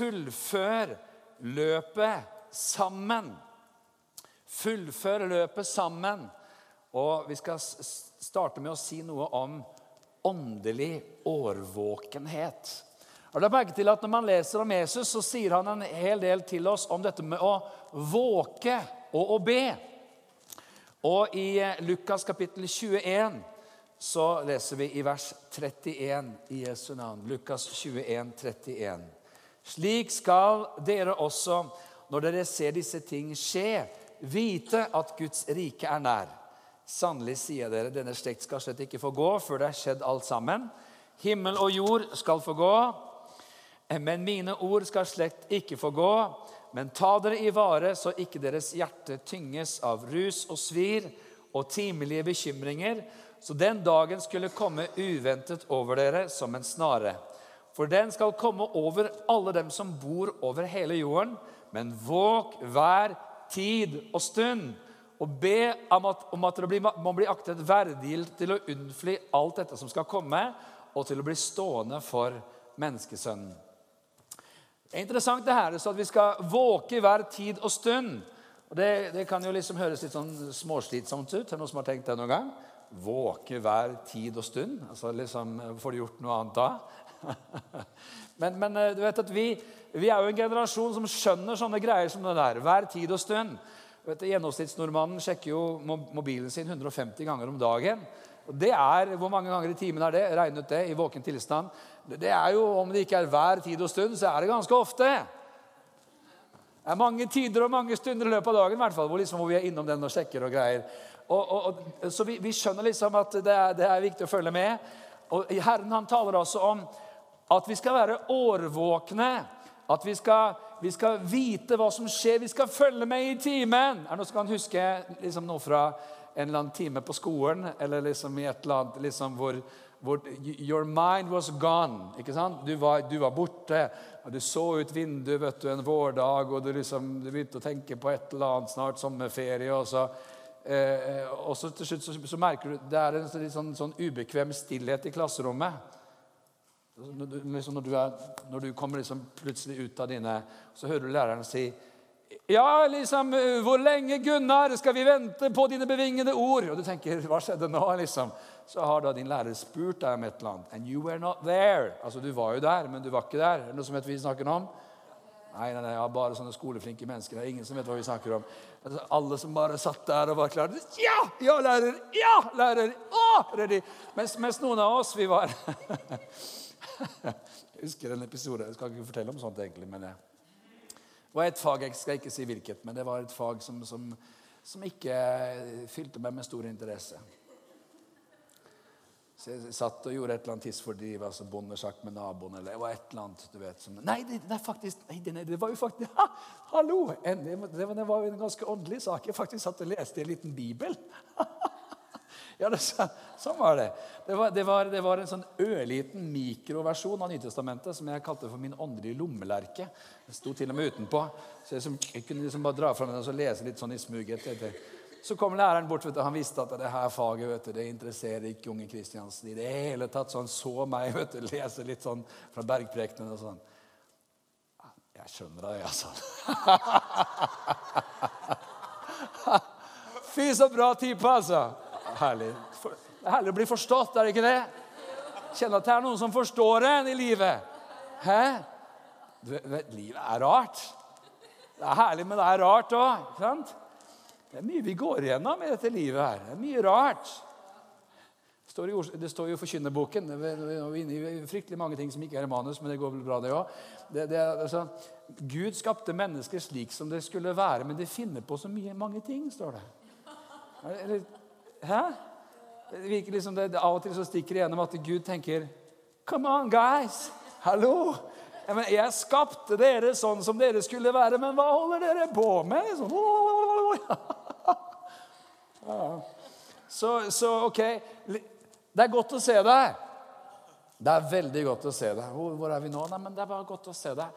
Fullfør løpet sammen. Fullfør løpet sammen. Og vi skal starte med å si noe om åndelig årvåkenhet. Og du merke til at Når man leser om Jesus, så sier han en hel del til oss om dette med å våke og å be. Og I eh, Lukas kapittel 21 så leser vi i vers 31 i Jesu navn. Lukas 21, 31. Slik skal dere også, når dere ser disse ting skje, vite at Guds rike er nær. Sannelig sier dere, denne slekt skal slett ikke få gå før det er skjedd alt sammen. Himmel og jord skal få gå, men mine ord skal slett ikke få gå. Men ta dere i vare, så ikke deres hjerte tynges av rus og svir og timelige bekymringer, så den dagen skulle komme uventet over dere som en snare. For den skal komme over alle dem som bor over hele jorden. Men våg hver tid og stund og be om at, om at dere må bli aktet verdig til å unnfly alt dette som skal komme, og til å bli stående for menneskesønnen. Det er interessant det her, så at vi skal våke hver tid og stund. Og det, det kan jo liksom høres litt sånn småslitsomt ut. Er det noen som har tenkt det noen gang? Våke hver tid og stund? Altså liksom, Får du gjort noe annet da? men, men eh, du vet at vi, vi er jo en generasjon som skjønner sånne greier som det der. Hver tid og stund. Vet Gjennomsnittsnordmannen sjekker jo mobilen sin 150 ganger om dagen. Og det er, Hvor mange ganger i timen er det? Regn ut det i våken tilstand. Det er jo, Om det ikke er hver tid og stund, så er det ganske ofte. Det er mange tider og mange stunder i løpet av dagen hvert fall, hvor, liksom, hvor vi er innom den og sjekker og greier. Og, og, og, så vi, vi, skjønner liksom at det er, det er, viktig å følge med. Og Herren han taler altså om at vi skal være årvåkne. At vi skal vi skal vite hva som skjer. Vi skal følge med i timen. Er det noen som kan huske liksom noe fra en eller annen time på skolen? Eller liksom i et eller annet liksom hvor, hvor Your mind was gone. ikke sant? Du var, du var borte. og Du så ut vinduet vet du, en vårdag, og du, liksom, du begynte å tenke på et eller annet, snart sommerferie. og så... Eh, og så til slutt så, så, merker du det er en sånn, sånn ubekvem stillhet i klasserommet. Når du, når du, er, når du kommer liksom plutselig ut av dine Så hører du læreren si ja, liksom, hvor lenge, Gunnar, skal vi vente på dine bevingede ord? Og du tenker, hva skjedde nå, liksom? Så har da din lærer spurt deg om et eller annet. And you were not there. Altså, du var jo der, men du var ikke der. Er det noe som vet vi snakker om? Nei, nei, nei, ja, bare sånne skoleflinke mennesker. Det er ingen som vet hva vi snakker om. Altså, alle som bare satt der og var klare. Ja, ja, lærer! Ja, lærer! Å, ready! Mens, mens noen av oss, vi var Jeg husker en episode Jeg skal ikke fortelle om sånt, egentlig. men det var et fag Jeg skal ikke si hvilket, men det var et fag som, som, som ikke fylte meg med stor interesse. Så jeg satt og gjorde et eller annet tidsfordriv, altså bondesjakk med naboen. eller det var et eller annet, du vet. Som, nei, det, det, faktisk, nei, det, det, var jo faktisk ha, Hallo! En, det, var, jo en ganske åndelig sak. Jeg faktisk satt og leste i en liten bibel. Ja, det, sånn var det. Det var, det, var, det var, en sånn ørliten mikroversjon av Nytestamentet som jeg kalte for min åndelige lommelerke. Den sto til og med utenpå. Så jeg, som, jeg kunne liksom bare dra fram den og lese litt sånn i smuget. Så kom læreren bort. vet du, Han visste at det her faget vet du, det interesserer ikke unge Kristiansen i det hele tatt. Så han så meg vet du, lese litt sånn fra bergprekenen og sånn. Jeg skjønner det, altså. Fy, så bra type, altså herlig. Det er herlig å bli forstått, er det ikke det? Kjenne at det er noen som forstår en i livet. Hæ? Du vet, livet er rart. Det er herlig, men det er rart òg. Det er mye vi går igjennom i dette livet her. Det er mye rart. Det står, jo i Forkynnerboken. Er fryktelig mange ting som ikke er i manus, men det går vel bra, det òg. Altså, Gud skapte mennesker slik som det skulle være, men de finner på så mye mange ting, står det. Eller, Hæ? Det virker liksom det, Av og til så stikker det gjennom at Gud tenker Come on, guys! Hallo! Jeg, mener, jeg skapte dere sånn som dere skulle være, men hva holder dere på med? Sånn, så, så, OK Det er godt å se deg. Det er veldig godt å se deg. Hvor, hvor er vi nå? Nei, men Det er bare godt å se deg.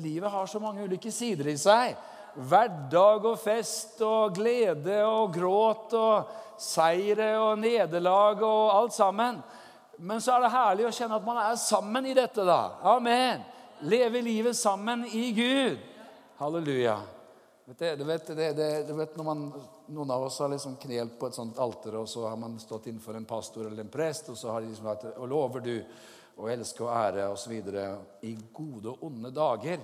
Livet har så mange ulike sider i seg. Hverdag og fest og glede og gråt og seire og nederlag og alt sammen. Men så er det herlig å kjenne at man er sammen i dette. da. Amen. Leve livet sammen i Gud. Halleluja. Du, vet, det, det, du vet når man, Noen av oss har liksom knelt på et sånt alter, og så har man stått innenfor en pastor eller en prest, og så har de liksom vært Og lover du å elske og ære osv. i gode og onde dager.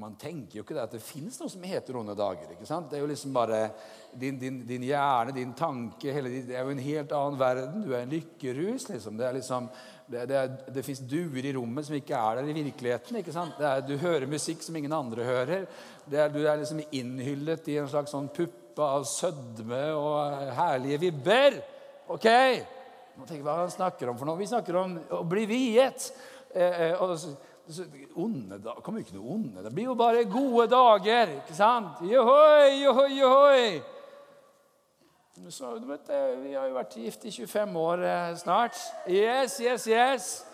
Man tenker jo ikke det at det fins noe som heter onde dager. ikke sant? Det er jo liksom bare din, din, din hjerne, din tanke hele, Det er jo en helt annen verden. Du er en lykkerus. liksom. Det er liksom, det, det, det fins duer i rommet som ikke er der i virkeligheten. ikke sant? Er, du hører musikk som ingen andre hører. Er, du er liksom innhyllet i en slags sånn puppe av sødme og herlige vibber. Ok? Nå tenker jeg Hva han snakker om for noe? Vi snakker om å bli viet. Eh, eh og onde da, kommer jo ikke noe onde. Det blir jo bare gode dager. ikke sant? Johoi, johoi, johoi. Så, du vet, vi har jo vært gift i 25 år eh, snart. Yes, yes, yes.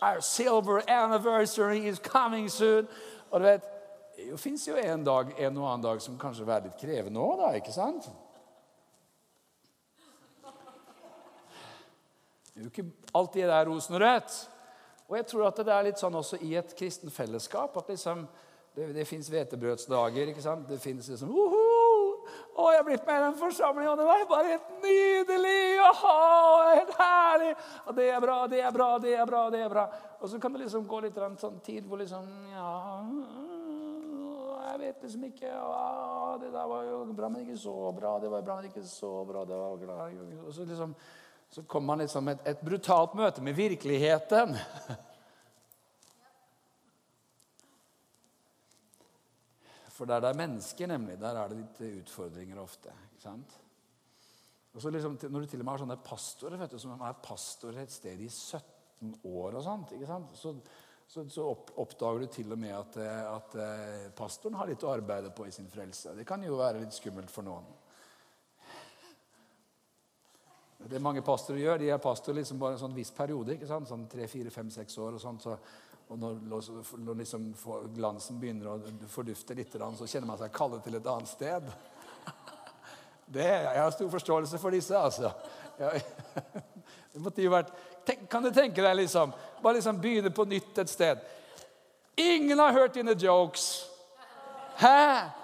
Our silver anniversary is coming soon. Og du vet, Det fins jo en dag, en og annen dag som kanskje er litt krevende òg, da. ikke sant? Det er jo ikke alltid det er rosenrødt. Og jeg tror at det er litt sånn også i et kristen fellesskap at liksom, det, det fins hvetebrødsdager. ikke sant? Det fins liksom Uhu! Å, jeg er blitt med i den og det var bare helt nydelig! Aha, helt herlig! Og det er bra, det er bra, det er bra. det er bra. Og så kan det liksom gå litt sånn tid hvor liksom Ja Jeg vet liksom ikke ja, Det der var jo bra, men ikke så bra. Det var bra, men ikke så bra. det var glad. Og så liksom så kommer man liksom et, et brutalt møte med virkeligheten. For der det er mennesker, nemlig, der er det litt utfordringer ofte. ikke sant? Og så liksom, Når du til og med har sånne pastorer vet du, som er pastorer et sted i 17 år, og sånt, ikke sant? så, så, så oppdager du til og med at, at eh, pastoren har litt å arbeide på i sin frelse. Det kan jo være litt skummelt for noen. Det er mange pastorer gjør, de er pastor liksom bare en sånn viss periode. ikke sant? Sånn tre, fire, fem, seks år. Og sånt, så, og når, når liksom glansen begynner å fordufte litt, så kjenner man seg kallet til et annet sted. Det, jeg har stor forståelse for disse, altså. Det måtte jo vært, tenk, Kan du tenke deg liksom, bare liksom begynne på nytt et sted? Ingen har hørt dine jokes. Hæ?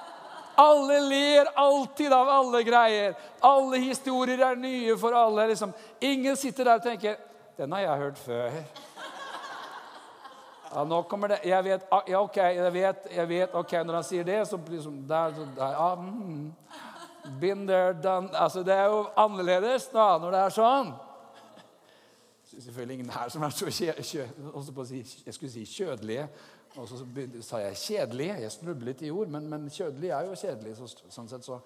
Alle ler alltid av alle greier. Alle historier er nye for alle. Liksom. Ingen sitter der og tenker 'Den har jeg hørt før'. Ja, nå kommer det Jeg vet, ah, ja, ok, jeg vet, jeg vet ok, Når han sier det, så liksom der, der ja, mm, Been there, done altså, Det er jo annerledes da, når det er sånn. Det er selvfølgelig ingen her som er så kjø, kjø, jeg skulle si kjødelige. Og så sa jeg 'kjedelig'. Jeg snublet i ord, men, men kjødelig er jo kjedelig. Så, sånn sett så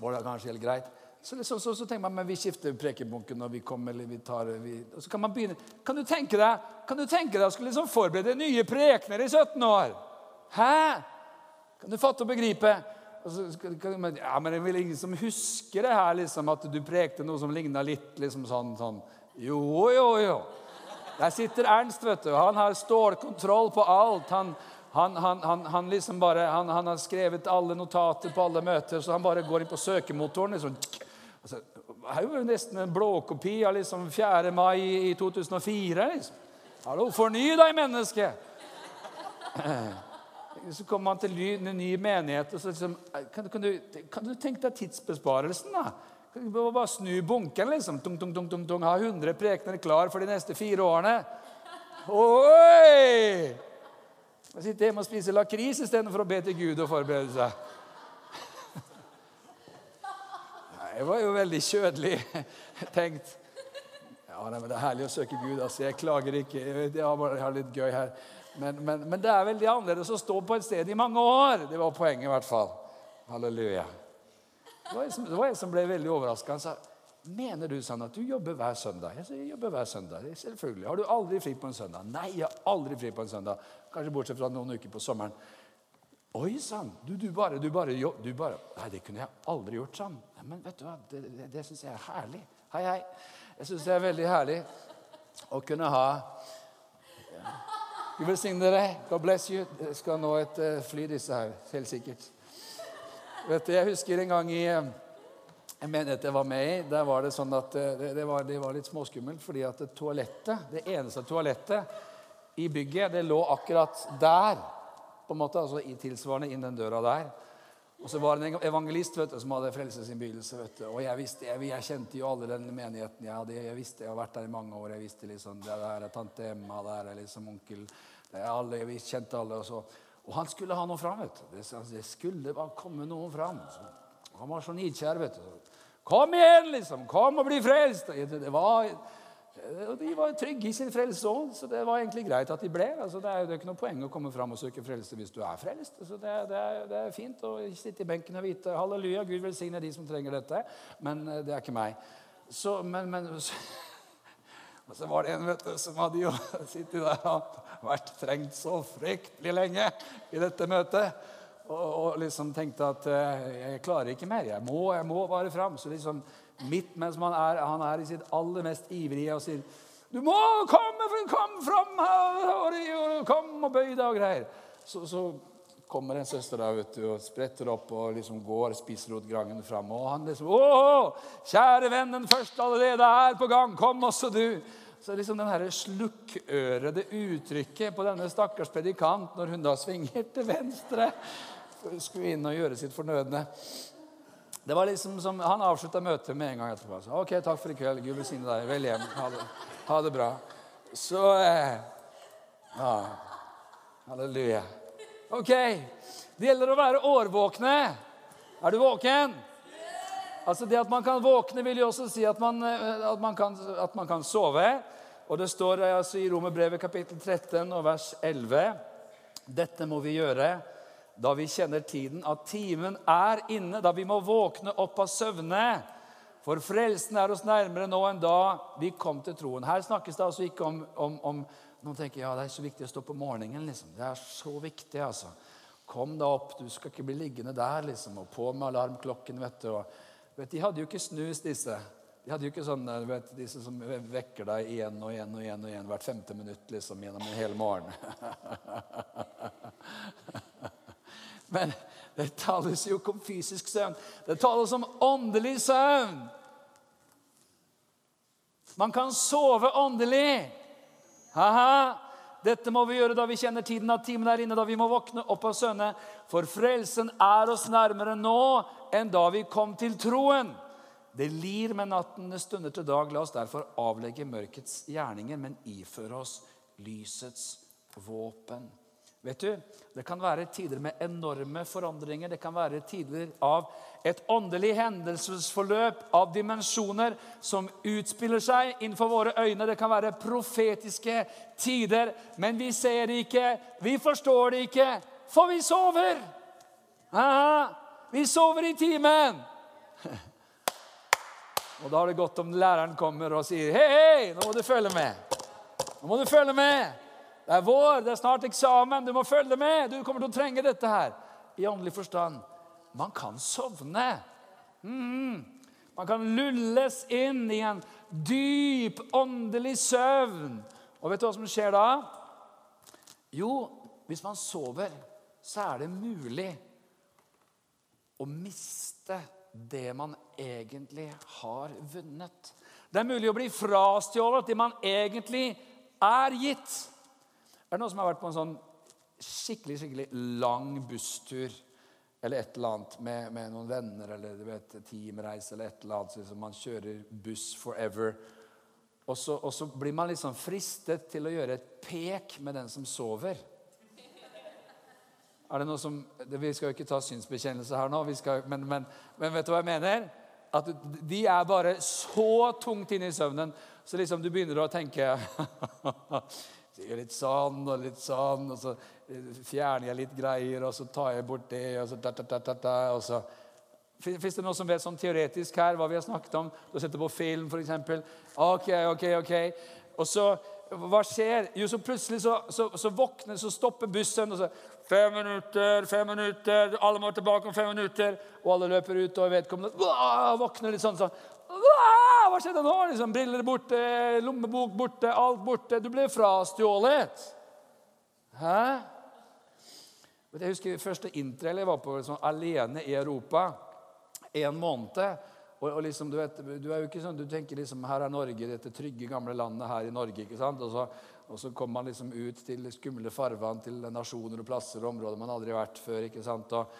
var det kanskje helt greit. Så, så, så, så tenker man men vi skifter prekebunken når vi kommer. eller vi tar, vi, og så Kan man begynne, kan du tenke deg kan du tenke deg å skulle liksom forberede nye prekener i 17 år? Hæ? Kan du fatte og begripe? Og så, kan, ja, men det er vel ingen som husker det her, liksom, at du prekte noe som ligna litt liksom sånn, sånn Jo, jo, jo. Der sitter Ernst, vet du. Han har stålkontroll på alt. Han, han, han, han liksom bare, har skrevet alle notater på alle møter, så han bare går inn på søkemotoren. Liksom. Altså, det er jo nesten en blåkopi av liksom 4. mai i 2004. Liksom. Hallo, forny deg, menneske! Så kommer man til en ny menighet, og så liksom, kan, kan, du, kan du tenke deg tidsbesparelsen? da? Bare snu bunken, liksom. Tung, tung, tung, tung, tung. Ha 100 prekener klar for de neste fire årene. Oi! Sitte hjemme og spise lakris istedenfor å be til Gud og forberede seg. Det var jo veldig kjødelig tenkt. Ja, men Det er herlig å søke Gud. altså Jeg klager ikke. Jeg har litt gøy her. Men, men, men det er veldig annerledes å stå på et sted i mange år. Det var poenget, i hvert fall. Halleluja. Det var, en som, var en som ble veldig overraska. Han sa Mener du sånn at du jobber hver søndag? Jeg sa, jeg jobber hver søndag. Selvfølgelig. Har du aldri fri på en søndag? Nei, jeg har aldri fri på en søndag. Kanskje bortsett fra noen uker på sommeren. Oi sann! Du, du, bare, du, bare, du bare Nei, det kunne jeg aldri gjort sånn. Men vet du hva, det, det, det syns jeg er herlig. Hei, hei. Jeg syns det er veldig herlig å kunne ha. Gud velsigne dere. God bless you. Jeg skal nå et uh, fly, disse her. Helt sikkert. Vet du, Jeg husker en gang i eh, en menighet jeg var med i. Der var det sånn at eh, det, det, var, det var, litt småskummelt, fordi at det toalettet, det eneste toalettet i bygget. Det lå akkurat der, på en måte, altså i tilsvarende inn den døra der. Og så var det en evangelist vet du, som hadde frelsesinnbydelse. Og jeg, visste, jeg, jeg, kjente jo alle den menigheten. Jeg, hadde, jeg visste, jeg har vært der i mange år. Jeg visste liksom, det der er tante Emma, det er liksom onkel det er alle, Jeg kjente alle. Og, så. Og han skulle ha noe fram. vet du. Det, skulle bare komme noen fram. Han var så nidkjær. vet du. Kom igjen, liksom! Kom og bli frelst! Det, var... De var trygge i sin frelse òg, så det var egentlig greit at de ble. Altså, det, er, er ikke noe poeng å komme fram og søke frelse hvis du er frelst. Altså, det, det, er, det, er, fint å sitte i benken og vite halleluja, Gud velsigne de som trenger dette. Men eh, det er ikke meg. Så, men, men så, og så var det en vet du, som hadde jo sittet der og vært trengt så fryktelig lenge i dette møtet. Og, og liksom tenkte at uh, jeg klarer ikke mer. Jeg må, jeg må bare fram. Så liksom midt mens han er, han er i sitt aller mest ivrige og sier du må komme, kom fram her, kom og bøy deg og greier. Så, så kommer en søster der vet du, og spretter opp og liksom går spissrotgrangen fram. Og han liksom 'Å, kjære venn, den første allerede er på gang. Kom også, du.' Så liksom den her slukkørede uttrykket på denne stakkars predikant når hun da svinger til venstre skulle inn og gjøre sitt fornødne det var liksom som, Han avslutta møtet med en gang etterpå. Så, 'OK, takk for i kveld. Gud velsigne deg. Vel hjem. Ha det, ha det bra.' Så eh, ja, Halleluja. OK. Det gjelder å være årvåkne. Er du våken? Altså Det at man kan våkne, vil jo også si at man, eh, at man, kan, at man kan, sove. Og Det står eh, altså i Romerbrevet kapittel 13 og vers 11 Dette må vi gjøre da vi kjenner tiden, at timen er inne, da vi må våkne opp av søvne. For frelsen er oss nærmere nå enn da vi kom til troen. Her snakkes det altså ikke om, om, om Noen tenker ja, det er så viktig å stå på morgenen. liksom. Det er så viktig, altså. Kom da opp, du skal ikke bli liggende der, liksom. Og på med alarmklokken, vet du. Og, vet, de hadde jo ikke snus, disse. De hadde jo ikke sånn, vet, disse som vekker deg igjen og igjen og igjen og igjen hvert femte minutt liksom, gjennom en hel morgen. Men det tales jo ikke om fysisk søvn. Det tales om åndelig søvn. Man kan sove åndelig. Aha. Dette må vi gjøre da vi kjenner tiden at timen er inne, da vi må våkne opp av søvne. For frelsen er oss nærmere nå enn da vi kom til troen. Det lir med natten, det stunder til dag. La oss derfor avlegge mørkets gjerninger, men iføre oss lysets våpen. Vet du, Det kan være tider med enorme forandringer. Det kan være tider av et åndelig hendelsesforløp av dimensjoner som utspiller seg innenfor våre øyne. Det kan være profetiske tider, men vi ser det ikke, vi forstår det ikke, for vi sover. Aha, vi sover i timen. Og Da er det godt om læreren kommer og sier, 'Hei, hei, nå må du følge med.' Nå må du følge med. Det er vår, det er snart eksamen, du må følge med. Du kommer til å trenge dette her. I åndelig forstand. Man kan sovne. Mm. Man kan lulles inn i en dyp åndelig søvn. Og vet du hva som skjer da? Jo, hvis man sover, så er det mulig å miste det man egentlig har vunnet. Det er mulig å bli frastjålet det man egentlig er gitt. Er det noen som har vært på en sånn skikkelig skikkelig lang busstur eller et eller annet med, med noen venner eller du vet, teamreise eller et eller annet, så man kjører buss forever. Og så, og så blir man liksom fristet til å gjøre et pek med den som sover. Er det noe som, Vi skal jo ikke ta synsbekjennelse her nå, skal, men, men, men, vet du hva jeg mener? At De er bare så tungt inne i søvnen, så liksom du begynner å tenke sier litt sånn og litt sånn, og så fjerner jeg litt greier, og så tar jeg bort det, og så ta, ta, ta, ta, ta, og så Fins det noen som vet sånn teoretisk her hva vi har snakket om? Du setter på film, f.eks. Ok, ok, ok. Og så, hva skjer? Jo, så plutselig så, så, så våkner, så stopper bussen, og så Fem minutter, fem minutter, alle må tilbake om fem minutter. Og alle løper ut, og vedkommende våkner litt sånn. sånn hva skjedde nå? Liksom, briller borte, lommebok borte, alt borte. Du ble frastjålet. Hæ? Jeg husker første interrail jeg var på liksom, alene i Europa. En måned. Og, og liksom, du, vet, du, er jo ikke sånn, du tenker liksom her er Norge, dette trygge, gamle landet her i Norge. ikke sant? Og så, Og så kommer man liksom ut til skumle farvann, til nasjoner og plasser og områder man aldri har vært før. ikke sant? Og,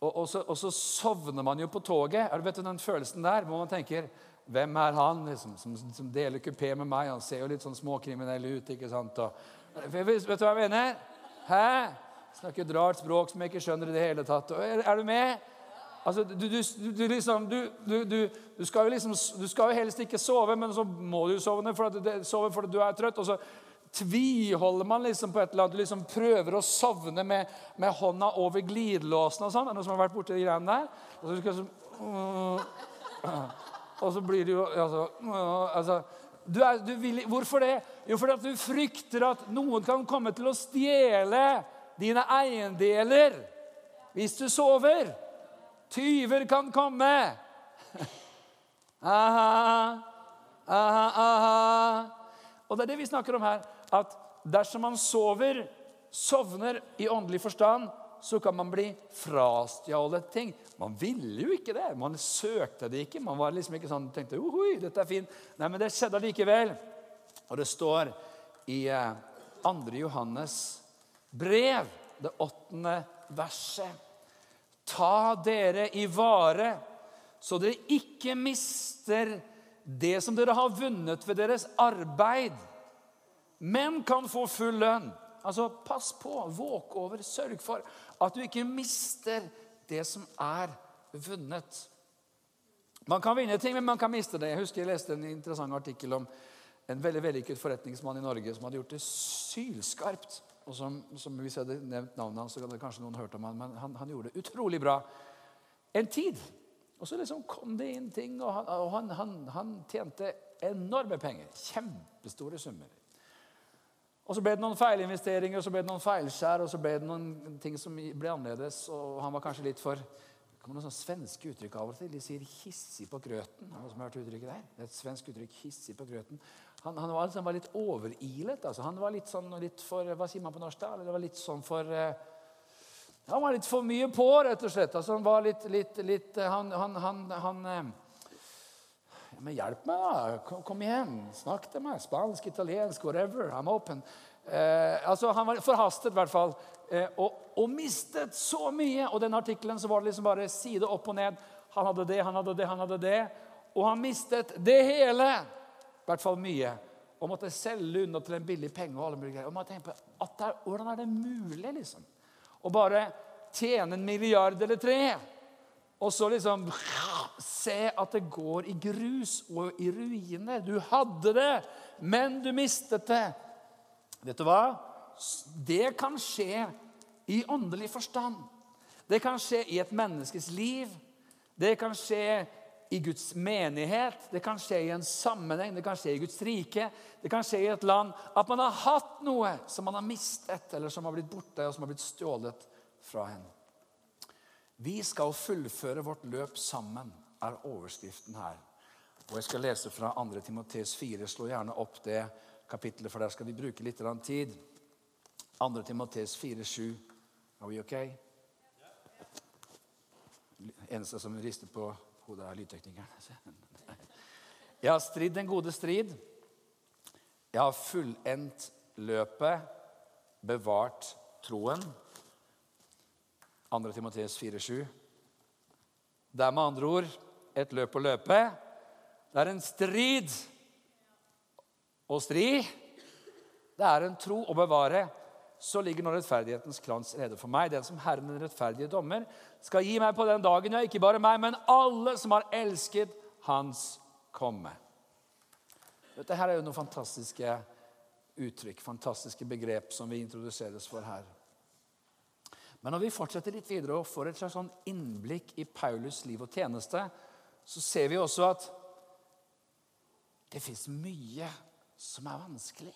og, og, så, så, sovner man jo på toget. Er du vet Den følelsen der hvor man tenker Hvem er han liksom, som, som, deler kupé med meg? Han ser jo litt sånn småkriminell ut. ikke sant? Og, vet du hva jeg mener? Hæ? Snakker et rart språk som jeg ikke skjønner i det hele tatt. Er, er du med? Altså, du, du, du, liksom, du, skal jo liksom, du skal jo helst ikke sove, men så må du sove fordi, sove fordi du er trøtt. og så tviholder man liksom på et eller annet. Du liksom prøver å sovne med, med hånda over glidelåsen og sånn. Er det noen som har vært borti de greiene der? Og så, skal, så, og så blir det jo altså, altså du er, du vil, Hvorfor det? Jo, fordi at du frykter at noen kan komme til å stjele dine eiendeler hvis du sover. Tyver kan komme. Aha, aha, aha. Og det er det vi snakker om her. At dersom man sover, sovner i åndelig forstand, så kan man bli frastjålet ting. Man ville jo ikke det. Man søkte det ikke. Man var liksom ikke sånn, tenkte Ohoi, dette er fint. Nei, men det skjedde likevel. Og det står i 2. Eh, Johannes brev, det åttende verset. Ta dere i vare, så dere ikke mister det som dere har vunnet ved deres arbeid, men kan få full lønn. Altså, pass på, våk over, sørg for at du ikke mister det som er vunnet. Man kan vinne ting, men man kan miste det. Jeg husker jeg leste en interessant artikkel om en veldig vellykket forretningsmann i Norge som hadde gjort det sylskarpt. Og som, som Hvis jeg hadde nevnt navnet hans, så hadde kanskje noen hørt om han, men han, han gjorde det utrolig bra en tid. Og så liksom kom det inn ting, og han, og han, han, han tjente enorme penger. Kjempestore summer. Og Så ble det noen feilinvesteringer og så ble det noen feilskjær og så ble det noen ting som ble annerledes. og Han var kanskje litt for det kommer noen svenske uttrykk av og til. De sier 'hissig på grøten'. Noen som har hørt uttrykket der? Det er et svensk uttrykk. hissig på grøten. Han, han, var, han var, litt overilet. Altså. Han var litt sånn litt for Hva sier man på norsk? da? Det var litt sånn for uh, Han var litt for mye på, rett og slett. Altså, han var litt, litt, litt Han, han, han, han uh, men hjelp meg, da. Kom, kom, igjen. Snakk til meg. Spansk, italiensk, whatever. I'm open. Eh, altså, Han var forhastet, i hvert fall. Eh, og, og, mistet så mye. Og den artikkelen så var det liksom bare side opp og ned. Han hadde det, han hadde det, han hadde det. Og han mistet det hele. I hvert fall mye. Og måtte selge unna til en billig penge. Og alle mulige greier. Og man tenker på, at er, Hvordan er det mulig, liksom? Å bare tjene en milliard eller tre? Og så liksom se at det går i grus og i ruiner. Du hadde det, men du mistet det. Vet du hva? Det kan skje i åndelig forstand. Det kan skje i et menneskes liv. Det kan skje i Guds menighet, det kan skje i en sammenheng, det kan skje i Guds rike. Det kan skje i et land at man har hatt noe som man har mistet, eller som har blitt borte og som har blitt stjålet fra henne. Vi skal fullføre vårt løp sammen, er overskriften her. Og Jeg skal lese fra 2. Timoteus 4. Slå gjerne opp det kapittelet, for der skal vi bruke litt tid. 2. Timoteus 4, 7. Are we okay? Eneste som rister på hodet, er lydteknikeren. Jeg har stridd den gode strid. Jeg har fullendt løpet, bevart troen. 2. Timoteus 4,7. Det er med andre ord et løp å løpe. Det er en strid å stri. Det er en tro å bevare. Så ligger nå rettferdighetens krans rede for meg. Den som Herren den rettferdige dommer skal gi meg på den dagen, ja, ikke bare meg, men alle som har elsket Hans komme. Dette her er jo noen fantastiske uttrykk, fantastiske begrep som vi introduseres for her. Men når vi fortsetter litt videre og får et slags sånn innblikk i Paulus' liv og tjeneste, så ser vi også at det fins mye som er vanskelig.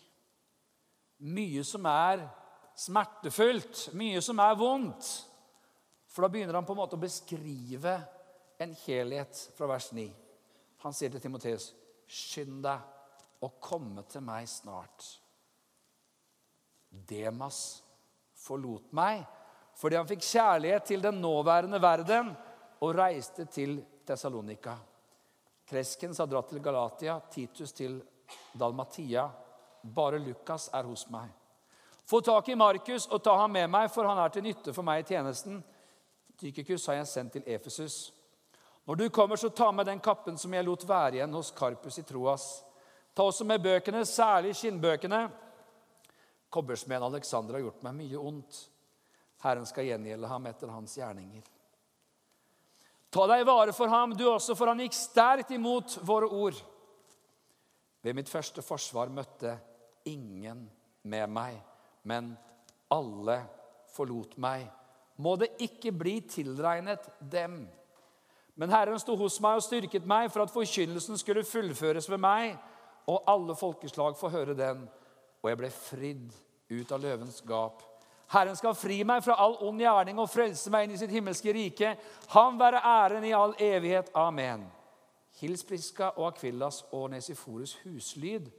Mye som er smertefullt, mye som er vondt. For da begynner han på en måte å beskrive en helhet fra vers 9. Han sier til Timoteus, 'Skynd deg å komme til meg snart.' Demas forlot meg fordi han fikk kjærlighet til den nåværende verden og reiste til Tessalonika. Kreskens har dratt til Galatia, Titus til Dalmatia. Bare Lukas er hos meg. Få tak i Markus og ta ham med meg, for han er til nytte for meg i tjenesten. Tykikus har jeg sendt til Efesus. Når du kommer, så ta med den kappen som jeg lot være igjen hos Karpus i Troas. Ta også med bøkene, særlig skinnbøkene. Kobbersmeden Alexander har gjort meg mye ondt. Herren skal gjengjelde ham etter hans gjerninger. Ta deg vare for ham, du også, for han gikk sterkt imot våre ord. Ved mitt første forsvar møtte ingen med meg, men alle forlot meg. Må det ikke bli tilregnet dem. Men Herren sto hos meg og styrket meg for at forkynnelsen skulle fullføres ved meg, og alle folkeslag får høre den. Og jeg ble fridd ut av løvens gap. Herren skal fri meg fra all ond gjerning og frelse meg inn i sitt himmelske rike. Han være æren i all evighet. Amen. Hils Priska og Akvillas og Nesiforus huslyd.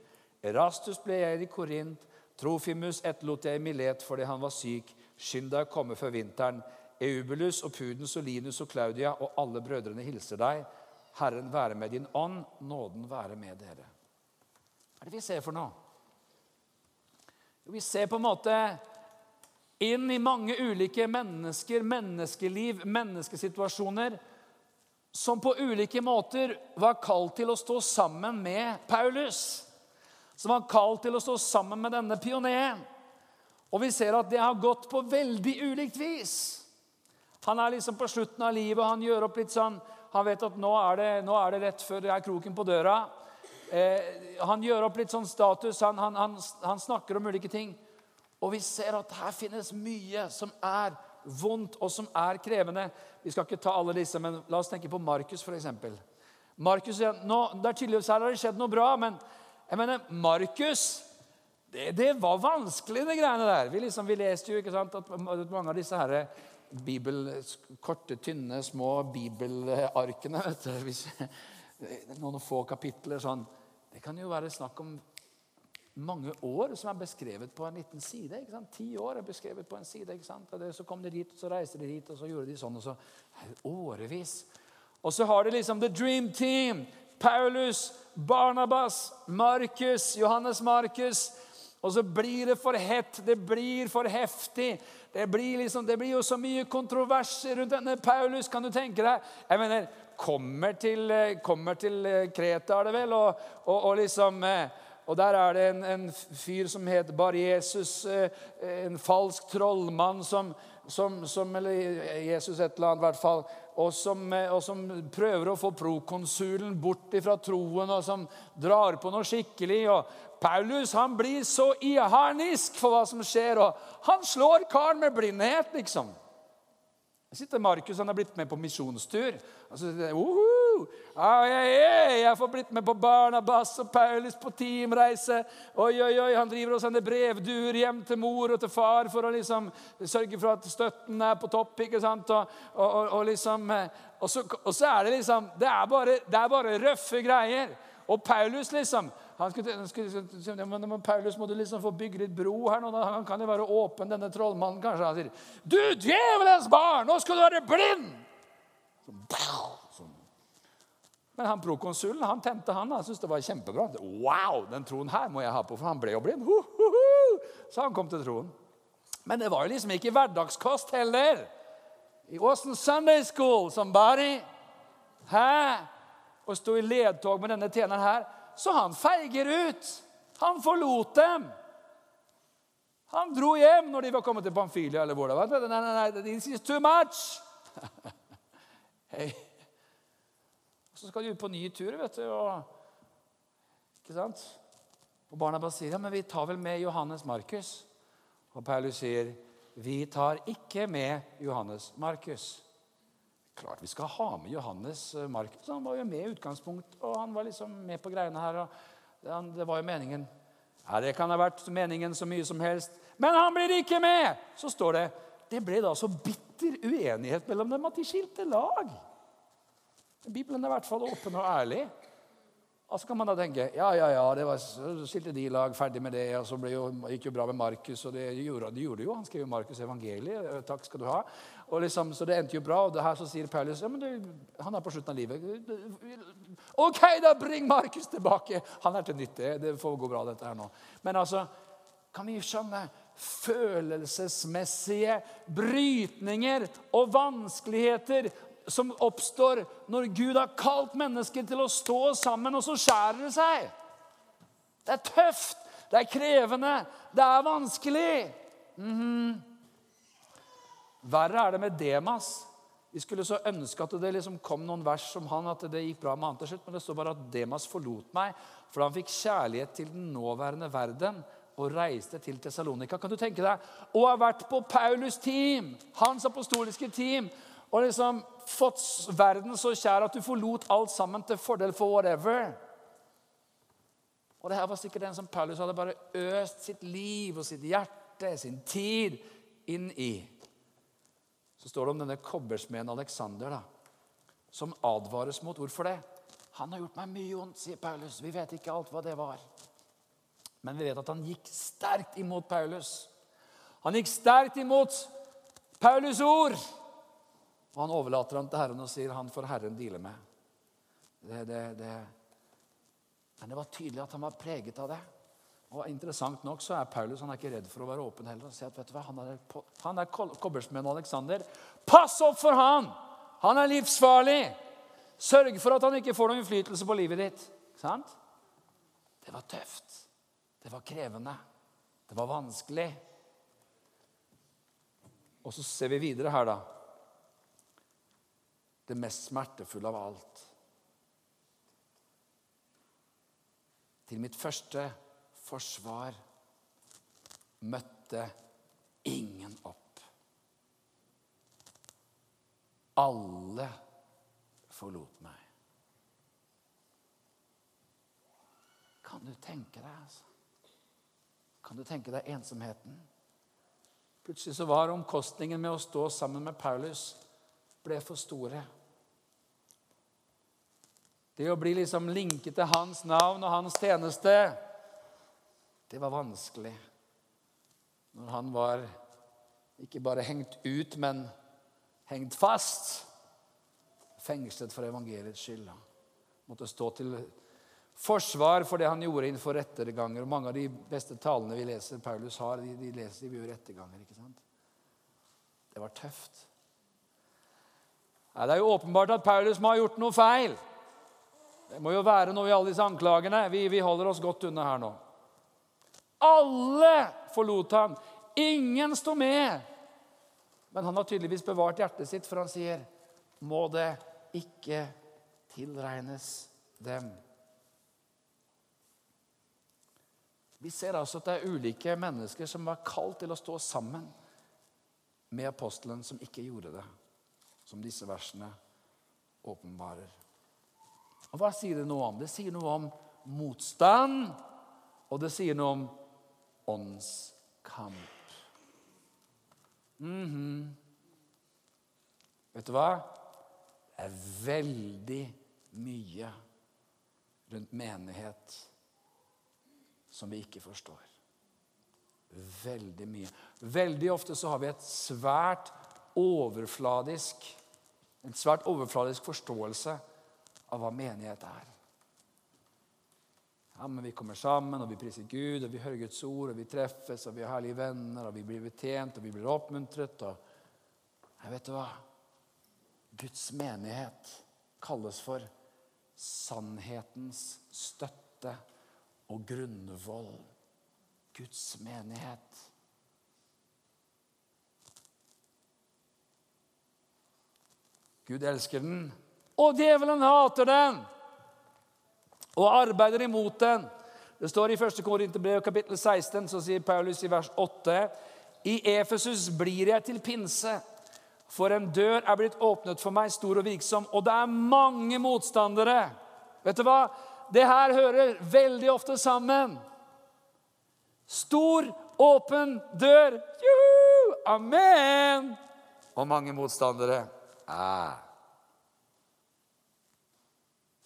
Erastus ble jeg i Korint. Trofimus etterlot jeg i Milet fordi han var syk. Skynd deg å komme før vinteren. Eubulus og Pudens og Linus og Claudia og alle brødrene hilser deg. Herren være med din ånd, nåden være med dere. Hva er det vi ser for noe? Vi ser på en måte inn i mange ulike mennesker, menneskeliv, menneskesituasjoner som på ulike måter var kalt til å stå sammen med Paulus. Som var kalt til å stå sammen med denne pioneren. Og vi ser at det har gått på veldig ulikt vis. Han er liksom på slutten av livet, og han gjør opp litt sånn Han vet at nå er det, nå er det rett før det er kroken på døra. Eh, han gjør opp litt sånn status, han, han, han, han snakker om ulike ting. Og vi ser at her finnes mye som er vondt, og som er krevende. Vi skal ikke ta alle disse, men la oss tenke på Markus, f.eks. Markus, nå, er tydeligvis her har det skjedd noe bra, men jeg mener, Markus det, det, var vanskelig, de greiene der. Vi, liksom, vi leste jo ikke sant, at mange av disse her bibel, korte, tynne, små bibelarkene vet du, Noen få kapitler sånn Det kan jo være snakk om mange år som er beskrevet på en liten side. ikke sant? Ti år er beskrevet på en side. ikke sant? Og så kom de dit, og så reiste de dit, og så gjorde de sånn. og så Årevis. Og så har de liksom The Dream Team. Paulus, Barnabas, Markus, Johannes Markus. Og så blir det for hett, det blir for heftig. Det blir, liksom, det blir jo så mye kontroverser rundt denne Paulus. Kan du tenke deg? Jeg mener, Kommer til, kommer til Kreta, er det vel, og, og, og liksom eh, og Der er det en, en fyr som heter Bar-Jesus, eh, en falsk trollmann som, som, som, Eller Jesus et eller annet, i hvert fall. Og som, eh, og som prøver å få prokonsulen bort fra troen, og som drar på noe skikkelig. og Paulus han blir så iharnisk for hva som skjer, og han slår karen med blindhet, liksom. Der sitter Markus han er blitt med på misjonstur. Og så sier jeg, ah, jeg, jeg, jeg får blitt med på Barnabas og Paulus på teamreise. Oi, oi, oi, Han driver og sender brevduer hjem til mor og til far for å liksom sørge for at støtten er på topp. ikke sant? Og, og, og, og liksom, eh, så, og, så, er det liksom Det er bare, det er bare røffe greier. Og Paulus, liksom han skulle, han skulle, men, Paulus, må du liksom få bygge litt bro her nå? Han kan jo være åpen, denne trollmannen, kanskje. Han sier, 'Du djevelens barn, nå skal du være blind!' Sånn. Men han prokonsulen han tente han. Han syntes det var kjempebra. Wow, den troen her må jeg ha på, for han ble jo blind. Ho, ho, ho. Så han kom til troen. Men det var jo liksom ikke hverdagskost heller. It wasn't Sunday school, somebody. Hæ? Å stå i ledtog med denne tjeneren her så han feiger ut. Han forlot dem. Han dro hjem når de var kommet til Pamfilia. eller hvor det var. Nei, nei, nei, this is too much. hey. Så skal de ut på ny tur, vet du. Og, ikke sant? Og barna bare sier ja, men vi tar vel med Johannes Markus. Og Paulus sier vi tar ikke med Johannes Markus. Klart vi skal ha med Johannes eh, Markus. Han var jo med i utgangspunkt, og han var liksom med på greiene her. og Det var jo meningen. Ja, Det kan ha vært meningen så mye som helst. Men han blir ikke med! Så står det det ble da så bitter uenighet mellom dem at de skilte lag. Bibelen er i hvert fall åpen og ærlig. Og så kan man da tenke ja, ja, ja, det var, så skilte de lag, ferdig med det. Og så jo, gikk jo bra med Markus, og det gjorde, det gjorde jo. Han skrev jo Markus' evangeliet. Takk skal du ha. Og liksom, Så det endte jo bra. Og det her så sier Paulus ja, men det, han er på slutten av livet. OK, da bring Markus tilbake! Han er til nytte. Det får gå bra, dette her nå. Men altså, kan vi skjønne følelsesmessige brytninger og vanskeligheter som oppstår når Gud har kalt mennesker til å stå sammen, og så skjærer det seg. Det er tøft, det er krevende, det er vanskelig. Mhm. Verre er det med Demas. Vi skulle så ønske at det liksom kom noen vers om han, at det gikk bra med han til slutt, men det står bare at Demas forlot meg fordi han fikk kjærlighet til den nåværende verden og reiste til Tessalonika. Kan du tenke deg Og har vært på Paulus' team, hans apostoliske team, og liksom fått verden så kjær at du forlot alt sammen til fordel for whatever. Og det her var sikkert den som Paulus hadde bare øst sitt liv og sitt hjerte, sin tid, inn i. Så står det om denne kobbersmeden Alexander, da, som advares mot. Hvorfor det? Han har gjort meg mye vondt, sier Paulus. Vi vet ikke alt hva det var. Men vi vet at han gikk sterkt imot Paulus. Han gikk sterkt imot Paulus' ord. Og han overlater ham til Herren og sier han får Herren deale med. Det, det, det. Men det var tydelig at han var preget av det. Og Interessant nok så er Paulus han er ikke redd for å være åpen heller. og si at vet du hva, Han er, han er kobbersmeden Alexander. Pass opp for han! Han er livsfarlig! Sørg for at han ikke får noen innflytelse på livet ditt. Sant? Det var tøft. Det var krevende. Det var vanskelig. Og så ser vi videre her, da det mest smertefulle av alt. Til mitt første forsvar møtte ingen opp. Alle forlot meg. Kan du tenke deg, altså? Kan du tenke deg ensomheten? Plutselig så var omkostningen med å stå sammen med Paulus ble for store. Det å bli liksom linket til hans navn og hans tjeneste, det var vanskelig. Når han var ikke bare hengt ut, men hengt fast. Fengslet for evangeliets skyld. Måtte stå til forsvar for det han gjorde innenfor retterganger. Og mange av de beste talene vi leser Paulus har, de, de leser vi jo retterganger. ikke sant? Det var tøft. Nei, det er jo åpenbart at Paulus må ha gjort noe feil. Det må jo være noe i alle disse anklagene. Vi, vi holder oss godt unna her nå. Alle forlot ham. Ingen sto med. Men han har tydeligvis bevart hjertet sitt, for han sier, 'Må det ikke tilregnes dem'. Vi ser altså at det er ulike mennesker som var kalt til å stå sammen med apostelen, som ikke gjorde det som disse versene åpenbarer. Og Hva sier det noe om? Det sier noe om motstand, og det sier noe om åndskamp. Mm -hmm. Vet du hva? Det er veldig mye rundt menighet som vi ikke forstår. Veldig mye. Veldig ofte så har vi et svært overfladisk En svært overfladisk forståelse av hva menighet er. Ja, men Vi kommer sammen, og vi priser Gud, og vi hører Guds ord, og vi treffes, og vi har herlige venner, og vi blir betjent, og vi blir oppmuntret. og jeg vet du hva? Guds menighet kalles for sannhetens støtte og grunnvoll. Guds menighet. Gud elsker den, og djevelen hater den og arbeider imot den. Det står i 1. Korinterbrev kapittel 16, så sier Paulus i vers 8.: I Efesus blir jeg til pinse, for en dør er blitt åpnet for meg, stor og virksom, og det er mange motstandere. Vet du hva? Det her hører veldig ofte sammen. Stor, åpen dør. Juhu! Amen! Og mange motstandere. Ah.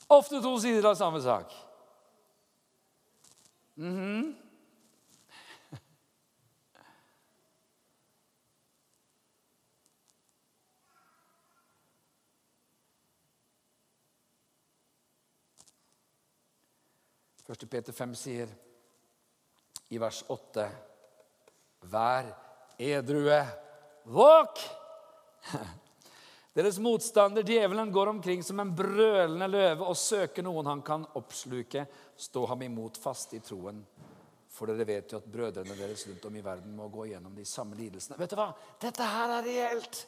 Ofte to sider av samme sak. Mhm. Første Peter 5 sier i vers 8.: Vær edrue, våk! Deres motstander, djevelen, går omkring som en brølende løve og søker noen han kan oppsluke. Stå ham imot fast i troen. For dere vet jo at brødrene deres rundt om i verden må gå gjennom de samme lidelsene. Vet du hva? Dette her er reelt.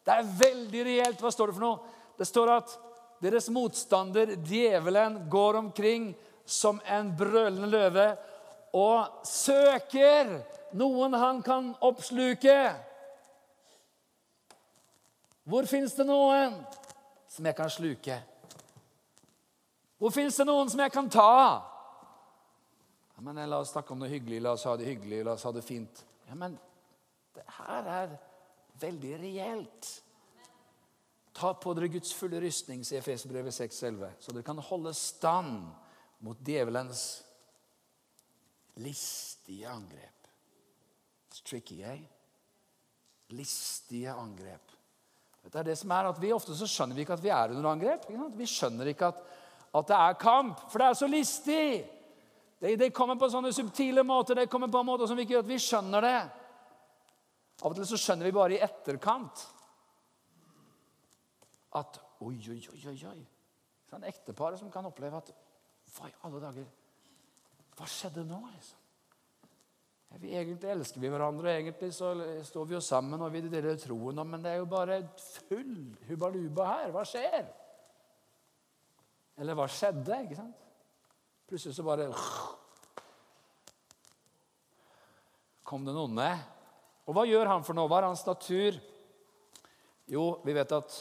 Det er veldig reelt. Hva står det for noe? Det står at deres motstander, djevelen, går omkring som en brølende løve og søker noen han kan oppsluke. Hvor fins det noen som jeg kan sluke? Hvor fins det noen som jeg kan ta? Ja, men La oss snakke om noe hyggelig. La oss ha det hyggelig. La oss ha det fint. Ja, Men det her er veldig reelt. Ta på dere Guds fulle rustning, sier Efesbrevet 6,11, så dere kan holde stand mot djevelens listige angrep. It's tricky, eh? Listige angrep. Det er det som er at vi Ofte så skjønner vi ikke at vi er under angrep. Vi skjønner ikke at, at, det er kamp, for det er så listig. Det, det kommer på sånne subtile måter, det kommer på måter som ikke gjør at vi skjønner det. Av og til så skjønner vi bare i etterkant at Oi, oi, oi, oi. oi. Sånn ekteparet som kan oppleve at Hva i alle dager Hva skjedde nå? liksom? Vi egentlig elsker vi hverandre, og egentlig så står vi jo sammen og vi deler troen, men det er jo bare full hubaluba her. Hva skjer? Eller hva skjedde? ikke sant? Plutselig så bare kom den onde. Og hva gjør han for noe? Hva er hans natur? Jo, vi vet at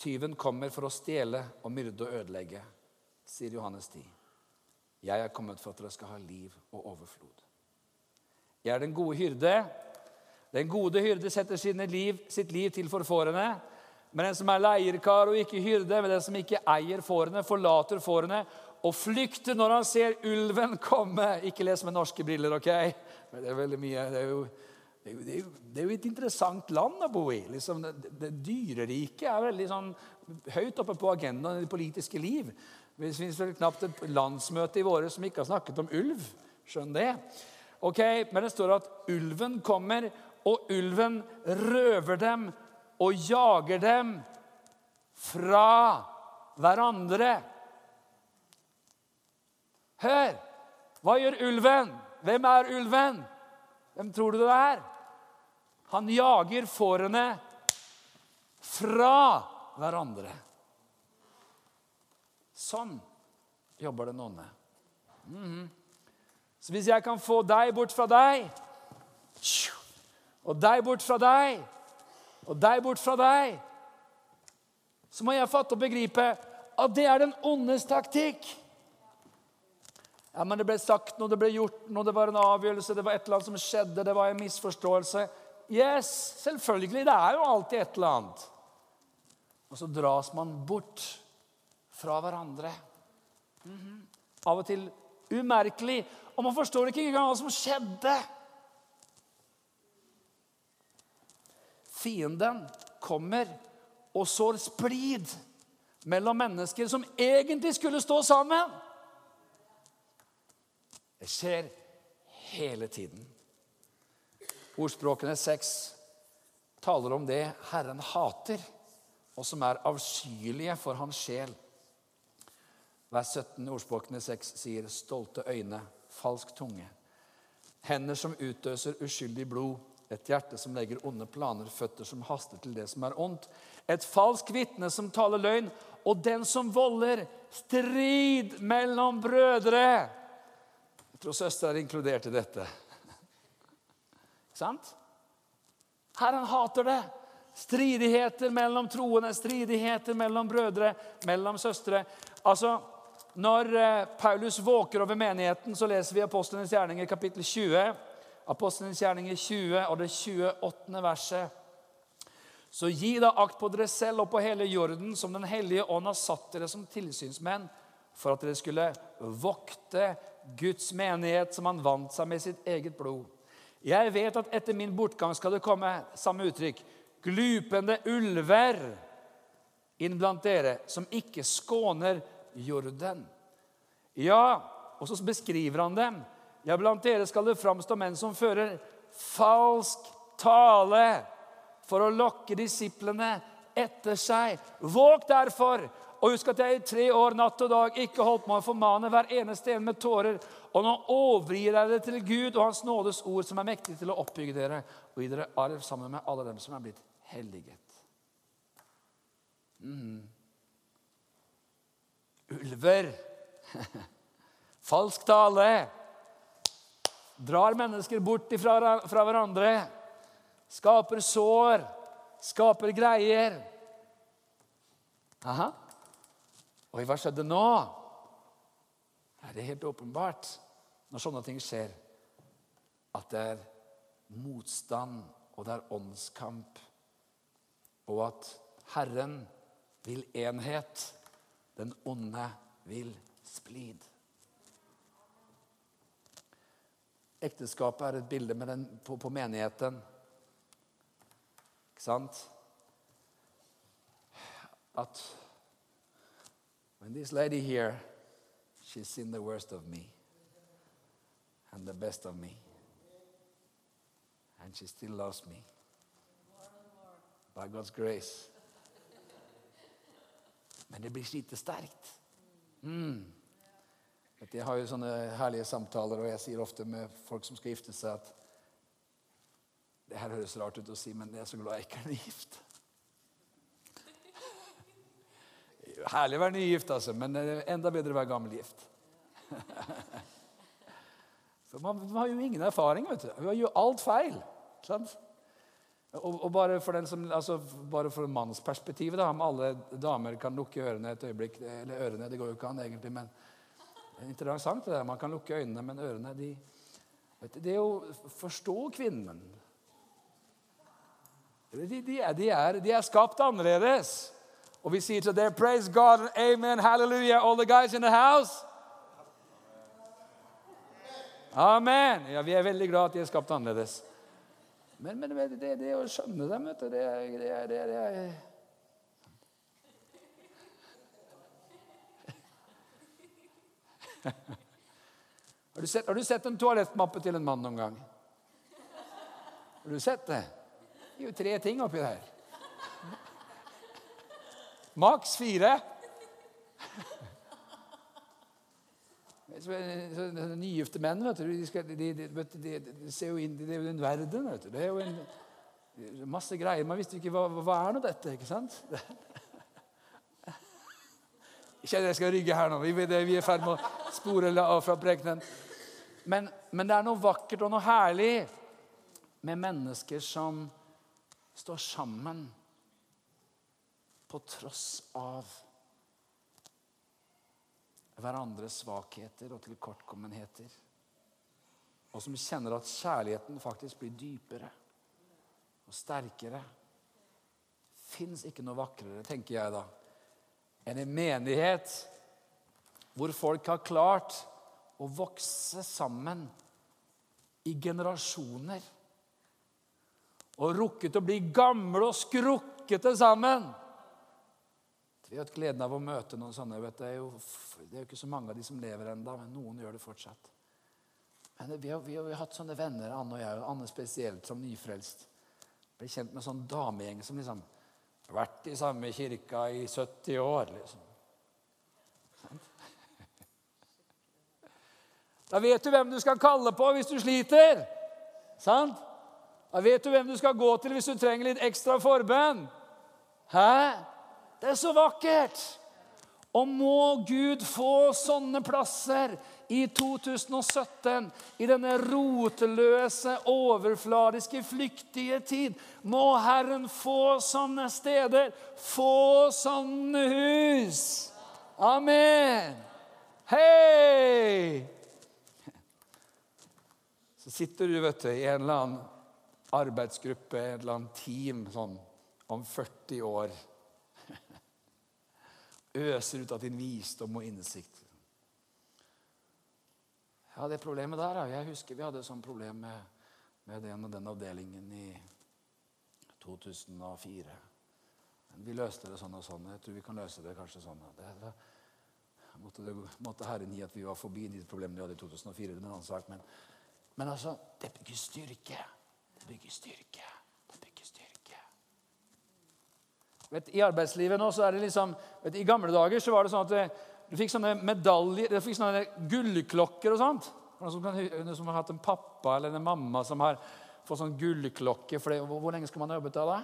tyven kommer for å stjele og myrde og ødelegge, sier Johannes 10. Jeg er kommet for at dere skal ha liv og overflod. Jeg er den gode hyrde. Den gode hyrde setter liv, sitt liv til for fårene. Men den som er leierkar og ikke hyrde, men den som ikke eier fårene, forlater fårene og flykter når han ser ulven komme. Ikke les med norske briller, OK? Men det er veldig mye det er jo, det er jo, det er jo, et interessant land å bo i. Liksom, det, det Dyreriket er veldig sånn høyt oppe på agendaen i det politiske liv. Det fins vel knapt et landsmøte i våre som ikke har snakket om ulv. Skjønn det. Ok, Men det står at ulven kommer, og ulven røver dem og jager dem fra hverandre. Hør! Hva gjør ulven? Hvem er ulven? Hvem tror du det er? Han jager fårene fra hverandre. Sånn jobber den onde. Mm -hmm. Så hvis jeg kan få deg bort fra deg, og deg bort fra deg, og deg bort fra deg, så må jeg fatte og begripe at det er den ondes taktikk. Ja, men Det ble sagt noe, det ble gjort noe, det var en avgjørelse, det var et eller annet som skjedde, det var en misforståelse. Yes, selvfølgelig. Det er jo alltid et eller annet. Og så dras man bort fra hverandre. Mm -hmm. Av og til umerkelig. Og man forstår ikke engang hva som skjedde. Fienden kommer og sår splid mellom mennesker som egentlig skulle stå sammen. Det skjer hele tiden. Ordspråkene seks taler om det Herren hater, og som er avskyelige for hans sjel. Vers 17 i Ordspråkene 6 sier 'stolte øyne, falsk tunge'. Hender som utøser uskyldig blod, et hjerte som legger onde planer, føtter som haster til det som er ondt. Et falsk vitne som taler løgn, og den som volder strid mellom brødre. Jeg tror søster er inkludert i dette. Sant? Herren hater det. Stridigheter mellom troende, stridigheter mellom brødre, mellom søstre. Altså, når eh, Paulus våker over menigheten, så leser vi Apostlenes gjerninger kapittel 20. Apostlenes gjerninger 20 og det 28. verset. Så gi da akt på dere selv og på hele jorden, som Den hellige ånd har satt dere som tilsynsmenn, for at dere skulle vokte Guds menighet som han vant seg med sitt eget blod. Jeg vet at etter min bortgang skal det komme samme uttrykk glupende ulver inn blant dere, som ikke skåner jorden. Ja, og så beskriver han dem. Ja, blant dere skal det framstå menn som fører falsk tale for å lokke disiplene etter seg. Våg derfor og husk at jeg i tre år natt og dag ikke holdt meg å formane hver eneste en med tårer. Og nå overgir jeg det til Gud og Hans nådes ord, som er mektig til å oppbygge dere og gi dere arv sammen med alle dem som er blitt helliget. Mm. Ulver. Falsk tale. Drar mennesker bort fra, fra hverandre. Skaper sår. Skaper greier. Aha. Og hva skjedde nå? Er det helt åpenbart når sånne ting skjer, at det er motstand, og det er åndskamp, og at Herren vil enhet, den onde vil splid. Ekteskapet er et bilde den, på, på menigheten. Ikke sant? At When this lady here, she's seen the worst of me and the best of me. And she still loves me. By God's grace. Men det blir slitesterkt. Mm. Jeg har jo sånne herlige samtaler, og jeg sier ofte med folk som skal gifte seg, at det her høres rart ut å si, men jeg er så glad jeg ikke er gift. Herlig å være nygift, altså, men enda bedre å være gammelgift. For man, man, har jo ingen erfaring. vet du. Man gjør alt feil. sant? Og, og bare for som, altså, bare for mannsperspektivet, da, om alle damer kan lukke ørene et øyeblikk Eller ørene, det går jo ikke an egentlig, men det er interessant det der. Man kan lukke øynene, men ørene de, du, Det er å forstå kvinnen. De, de, er, er, de er skapt annerledes. Og vi sier til dem, 'Praise God amen, hallelujah, all the guys in the house'. Amen. Ja, Vi er veldig glad at de er skapt annerledes. Men, men det, det, det, å skjønne dem, vet du, det, det, det, det det har, du sett, har du sett en toalettmappe til en mann noen gang? Har du sett det? Det er jo tre ting oppi der. Maks fire. Nygifte menn vet du, de, skal, de, de, de, ser jo inn jo en verden. vet du. Det er jo en, masse greier. Man visste ikke hva, hva er nå dette. ikke sant? Ikke at jeg skal rygge her nå. Vi, vi er i ferd med å spore av fra prekenen. Men, men det er noe vakkert og noe herlig med mennesker som står sammen på tross av hverandres svakheter og tilkortkommenheter. Og som kjenner at kjærligheten faktisk blir dypere og sterkere. Fins ikke noe vakrere, tenker jeg da, enn en menighet hvor folk har klart å vokse sammen i generasjoner. Og rukket å bli gamle og skrukkete sammen. Vi har hatt gleden av å møte noen sånne. Det er, jo, det, er jo, ikke så mange av de som lever ennå, men noen gjør det fortsatt. Men vi har, vi har, vi har hatt sånne venner, Anne og jeg, og Anne spesielt, som nyfrelst. Ble kjent med en sånn damegjeng som liksom har vært i samme kirka i 70 år. liksom. Da vet du hvem du skal kalle på hvis du sliter. Sant? Da vet du hvem du skal gå til hvis du trenger litt ekstra forbønn. Hæ? Det er så vakkert! Og må Gud få sånne plasser i 2017, i denne roteløse, overfladiske, flyktige tid. Må Herren få sånne steder, få sånne hus. Amen. Hei! Så sitter du vet du, i en eller annen arbeidsgruppe, et eller annet team sånn, om 40 år øser ut av din visdom og innsikt. Ja, det problemet der. Jeg husker vi hadde et sånt problem med, med den og den avdelingen i 2004. Men vi løste det sånn og sånn. Jeg tror vi kan løse det kanskje sånn. Det, det, måtte, det, måtte Herren gi at vi var forbi de problemene vi hadde i 2004. Det er en annen sak. Men, men altså, det bygger styrke. Det bygger styrke. Det bygger styrke. Vet, I arbeidslivet nå så er det liksom vet, I gamle dager så var det sånn at det, du fikk sånne medaljer, du fikk sånne gullklokker og sånt. Noen som, som har hatt en pappa eller en mamma som har fått sånn gullklokke. For det, hvor, hvor, lenge skal man ha jobbet da? da?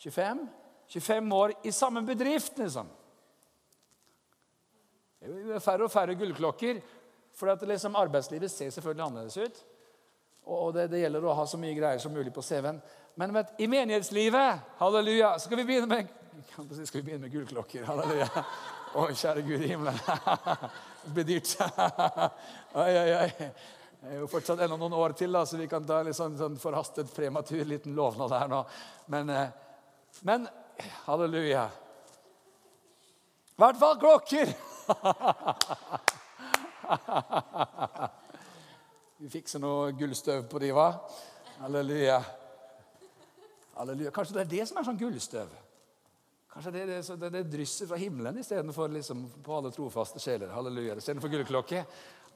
25? 25 år i samme bedrift, liksom. Det er færre og færre gullklokker. For at liksom arbeidslivet ser selvfølgelig annerledes ut. Og det, det, gjelder å ha så mye greier som mulig på CV-en. Men vet, i menighetslivet halleluja, skal vi begynne med, skal vi begynne med gullklokker. Halleluja. Å, kjære Gud i himmelen. Det blir dyrt. Oi, oi, oi. Det er jo fortsatt enda noen år til, da, så vi kan ta en sånn, sånn forhastet prematur liten lovnad her nå. Men, eh, men halleluja. I hvert fall klokker! Vi fikser noe gullstøv på de, hva? Halleluja. Halleluja. Kanskje det er det som er sånn gullstøv? Kanskje det, det, det, det drysser fra himmelen istedenfor liksom på alle trofaste sjeler. Halleluja. Istedenfor gullklokke.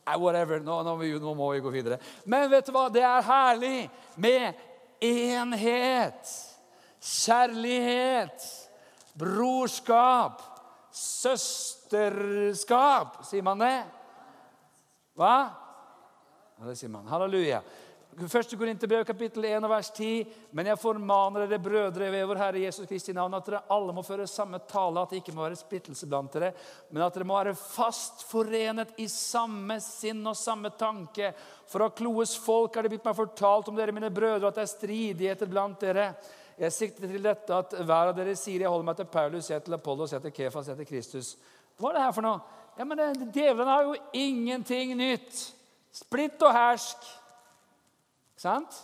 Whatever. Nå, nå, nå, må vi gå videre. Men vet du hva? Det er herlig med enhet, kjærlighet, brorskap, søsterskap. Sier man det? Hva? Ja, det sier man. Halleluja. 1. Korinterbrev kapittel 1 vers 10. Men jeg formaner dere brødre ved vår Herre Jesus Kristi navn at dere alle må føre samme tale, at det ikke må være splittelse blant dere, men at dere må være fast forenet i samme sinn og samme tanke. For av kloes folk er det blitt meg fortalt om dere, mine brødre, at det er stridigheter blant dere. Jeg sikter til dette at hver av dere sier jeg holder meg til Paulus, jeg til Apollos, jeg til Kefas, jeg til Kristus. Hva er det her for noe? Ja, men Djevlene har jo ingenting nytt. Splitt og hersk. Sant?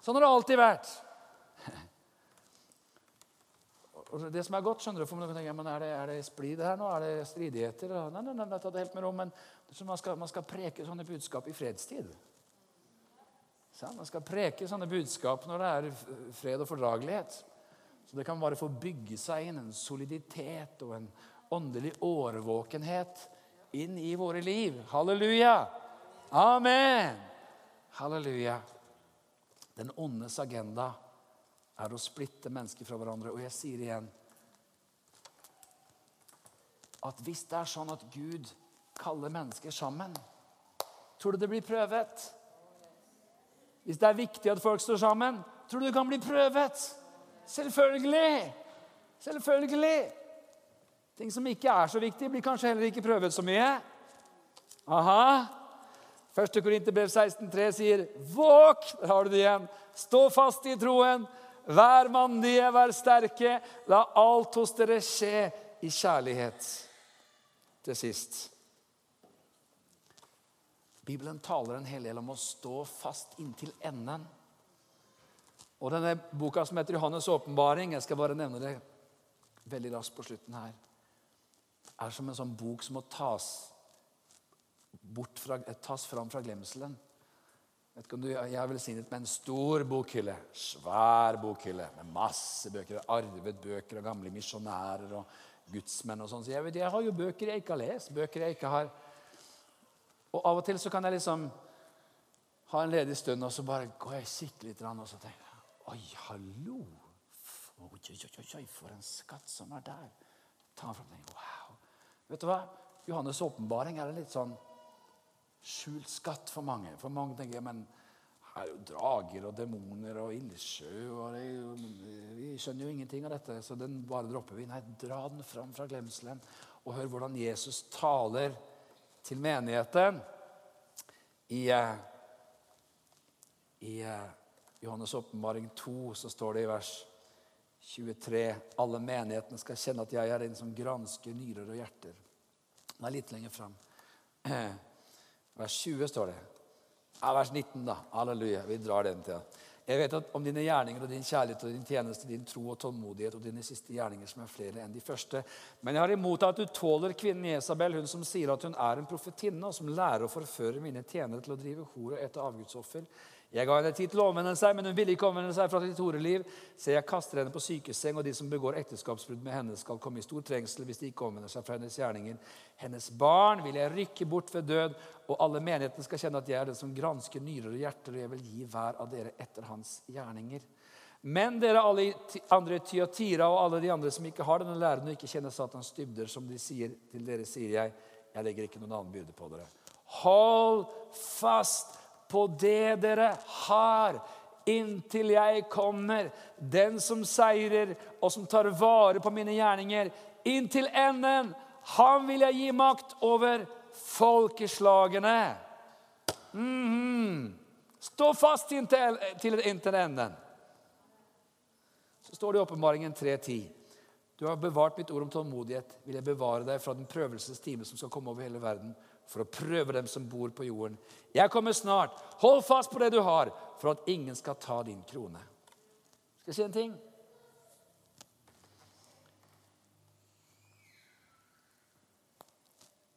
Sånn har det alltid vært. Det som er godt, skjønner du, for man tenker, men Er det, er det splid her nå? Er det stridigheter? Nei, nei, nei, ta det helt med ro. Men man skal, man skal preke sånne budskap i fredstid. Sant? Man skal preke sånne budskap når det er fred og fordragelighet. Så det kan bare få bygge seg inn en soliditet og en åndelig årvåkenhet inn i våre liv. Halleluja! Amen! Halleluja. Den åndes agenda er å splitte mennesker fra hverandre. Og jeg sier igjen at hvis det er sånn at Gud kaller mennesker sammen, tror du det blir prøvet? Hvis det er viktig at folk står sammen, tror du det kan bli prøvet? Selvfølgelig! Selvfølgelig! Ting som ikke er så viktig, blir kanskje heller ikke prøvet så mye. Aha. 1. Korinterbrev 16,3 sier, 'Våk!' Der har du det igjen. Stå fast i troen. Vær mandige, vær sterke. La alt hos dere skje i kjærlighet. Til sist Bibelen taler en hel del om å stå fast inntil enden. Og denne boka som heter Johannes' åpenbaring, jeg skal bare nevne det veldig raskt på slutten her, er som en sånn bok som må tas fra, tas fram fra glemselen. Vet ikke om du, Jeg er velsignet med en stor bokhylle. Svær bokhylle med masse bøker. Arvet bøker av gamle misjonærer og gudsmenn. og sånn. Så jeg, vet, jeg har jo bøker jeg ikke har lest, bøker jeg ikke har Og av og til så kan jeg liksom ha en ledig stund, og så bare går jeg og kikker litt, og så tenker jeg Oi, hallo! Oi, oi, oi, for en skatt som er der. Ta fram den. Wow. Vet du hva? Johannes' åpenbaring er litt sånn skjult skatt for mange. For mange tenker men her er jo drager og demoner og ildsjø. og jo, Vi skjønner jo ingenting av dette, så den bare dropper vi. Nei, dra den fram fra glemselen og hør hvordan Jesus taler til menigheten. I, eh, i eh, Johannes' åpenbaring 2 så står det i vers 23 alle menighetene skal kjenne at jeg er den som gransker nyrer og hjerter. Det er litt lenger fram. Vers 20 står det. Ja, vers 19, da. Halleluja. Vi drar den til. Jeg vet at om dine gjerninger og din kjærlighet og din tjeneste, din tro og tålmodighet og dine siste gjerninger som er flere enn de første. Men jeg har imot at du tåler kvinnen Jesabel, hun som sier at hun er en profetinne, og som lærer å forføre mine tjenere til å drive hor og ete avgudsoffer. Jeg ga henne tid til å omvende seg, men hun ville ikke omvende seg fra sitt horeliv. Så jeg kaster henne på sykeseng, og de som begår ekteskapsbrudd med henne, skal komme i stor trengsel hvis de ikke omvender seg fra hennes gjerninger. Hennes barn vil jeg rykke bort ved død, og alle menighetene skal kjenne at jeg er den som gransker nyrer og hjerter, og jeg vil gi hver av dere etter hans gjerninger. Men dere alle andre i Tyatira og alle de andre som ikke har denne læren og ikke kjenner Satans dybder, som de sier til dere, sier jeg, jeg legger ikke noen annen byrde på dere. Hold fast på det dere har, inntil jeg kommer. Den som seirer og som tar vare på mine gjerninger, inntil enden. Han vil jeg gi makt over folkeslagene. Mm -hmm. Stå fast inntil, til, inntil enden. Så står det i Åpenbaringen 3.10. Du har bevart mitt ord om tålmodighet. Vil jeg bevare deg fra den prøvelsestime som skal komme over hele verden for å prøve dem som bor på jorden. Jeg kommer snart. Hold fast på det du har, for at ingen skal ta din krone. Skal jeg si en ting?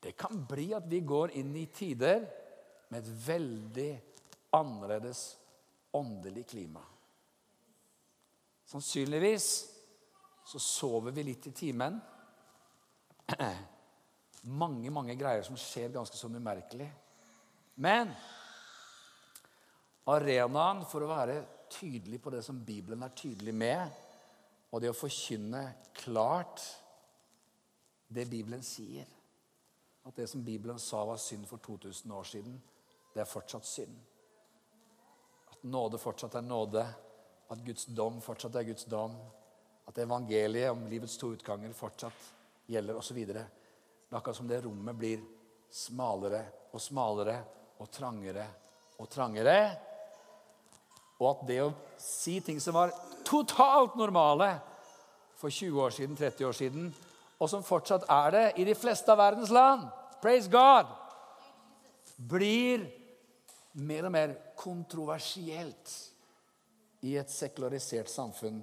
Det kan bli at vi går inn i tider med et veldig annerledes åndelig klima. Sannsynligvis så sover vi litt i timen. mange mange greier som skjer ganske så umerkelig. Men arenaen for å være tydelig på det som Bibelen er tydelig med, og det å forkynne klart det Bibelen sier At det som Bibelen sa var synd for 2000 år siden, det er fortsatt synd. At nåde fortsatt er nåde. At Guds dom fortsatt er Guds dom. At evangeliet om livets to utganger fortsatt gjelder, osv. Det er akkurat som det rommet blir smalere og smalere og trangere og trangere. Og at det å si ting som var totalt normale for 20 år siden, 30 år siden, og som fortsatt er det i de fleste av verdens land, praise God, blir mer og mer kontroversielt i et sekularisert samfunn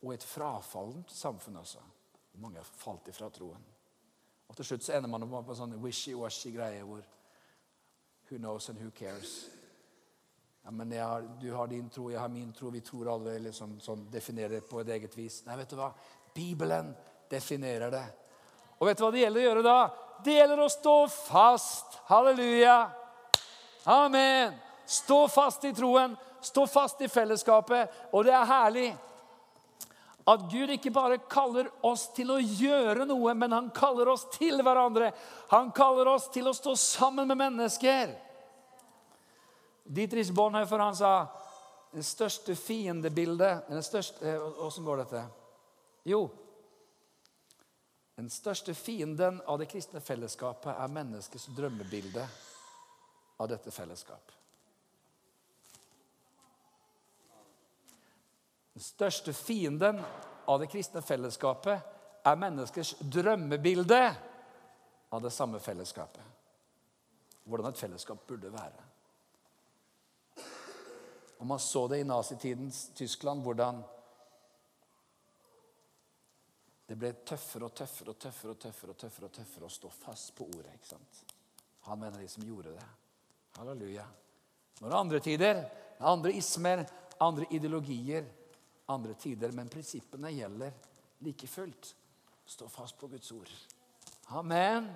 og et frafallent samfunn også. Mange har falt ifra troen. Og til slutt så ender man på en sånn wishy-washy greie hvor Who knows and who cares? Ja, men har, Du har din tro, jeg har min tro. Vi tror alle liksom, sånn, definerer det på et eget vis. Nei, vet du hva? Bibelen definerer det. Og vet du hva det gjelder å gjøre da? Det gjelder å stå fast. Halleluja. Amen. Stå fast i troen. Stå fast i fellesskapet. Og det er herlig. At Gud ikke bare kaller oss til å gjøre noe, men han kaller oss til hverandre. Han kaller oss til å stå sammen med mennesker. Dietrich Bonhoeffer han sa det største fiendebildet Åssen går dette? Jo, den største fienden av det kristne fellesskapet er menneskets drømmebilde av dette fellesskapet. Den største fienden av det kristne fellesskapet er menneskers drømmebilde av det samme fellesskapet. Hvordan et fellesskap burde være. Og Man så det i nazitidens Tyskland, hvordan det ble tøffere og tøffere og tøffere og tøffere og tøffere, og tøffere å stå fast på ordet. ikke sant? Han mener de som gjorde det. Halleluja. Nå er det andre tider, andre ismer, andre ideologier, andre tider, men prinsippene gjelder like fullt. Stå fast på Guds ord. Amen.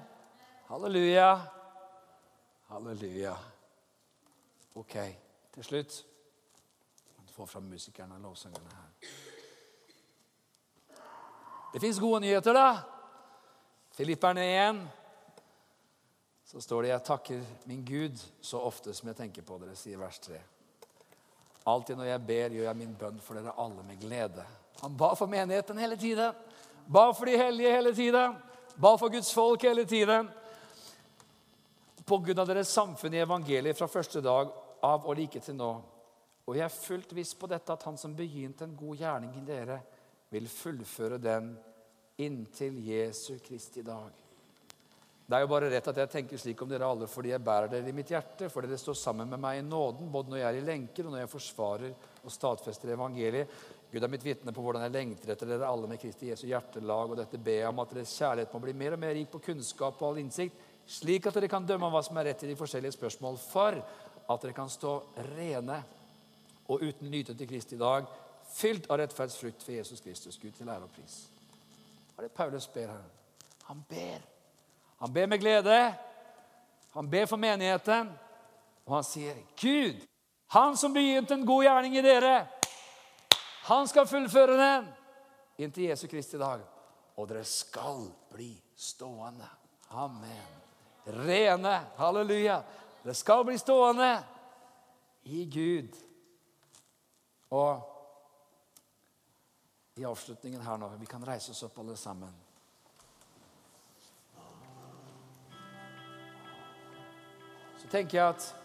Halleluja. Halleluja. Ok, til slutt Få fram musikerne og lovsangerne her. Det fins gode nyheter, da. Filipperne 1. Så står det 'Jeg takker min Gud så ofte som jeg tenker på dere', sier vers 3. Alltid når jeg ber, gjør jeg min bønn for dere alle med glede. Han ba for menigheten hele tiden. Ba for de hellige hele tiden. Ba for Guds folk hele tiden. På grunn av deres samfunn i evangeliet fra første dag av og like til nå. Og jeg er fullt viss på dette at han som begynte en god gjerning i dere, vil fullføre den inntil Jesu Kristi dag. Det er jo bare rett at jeg tenker slik om dere alle fordi jeg bærer dere i mitt hjerte, for dere står sammen med meg i nåden, både når jeg er i lenker, og når jeg forsvarer og stadfester evangeliet. Gud er mitt vitne på hvordan jeg lengter etter dere alle med Kristi Jesu hjertelag, og dette ber jeg om at deres kjærlighet må bli mer og mer rik på kunnskap og all innsikt, slik at dere kan dømme om hva som er rett i de forskjellige spørsmål, for at dere kan stå rene og uten nyte til Kristi dag, fylt av rettferdsfrukt for Jesus Kristus, Gud til ære og pris. Hva er det Paulus ber her? Han ber. Han ber med glede. Han ber for menigheten. Og han sier, 'Gud, han som begynte en god gjerning i dere, han skal fullføre den inntil Jesu Kristi dag.' Og dere skal bli stående. Amen. Rene. Halleluja. Dere skal bli stående i Gud. Og i avslutningen her nå Vi kan reise oss opp, alle sammen. Så tenker jeg at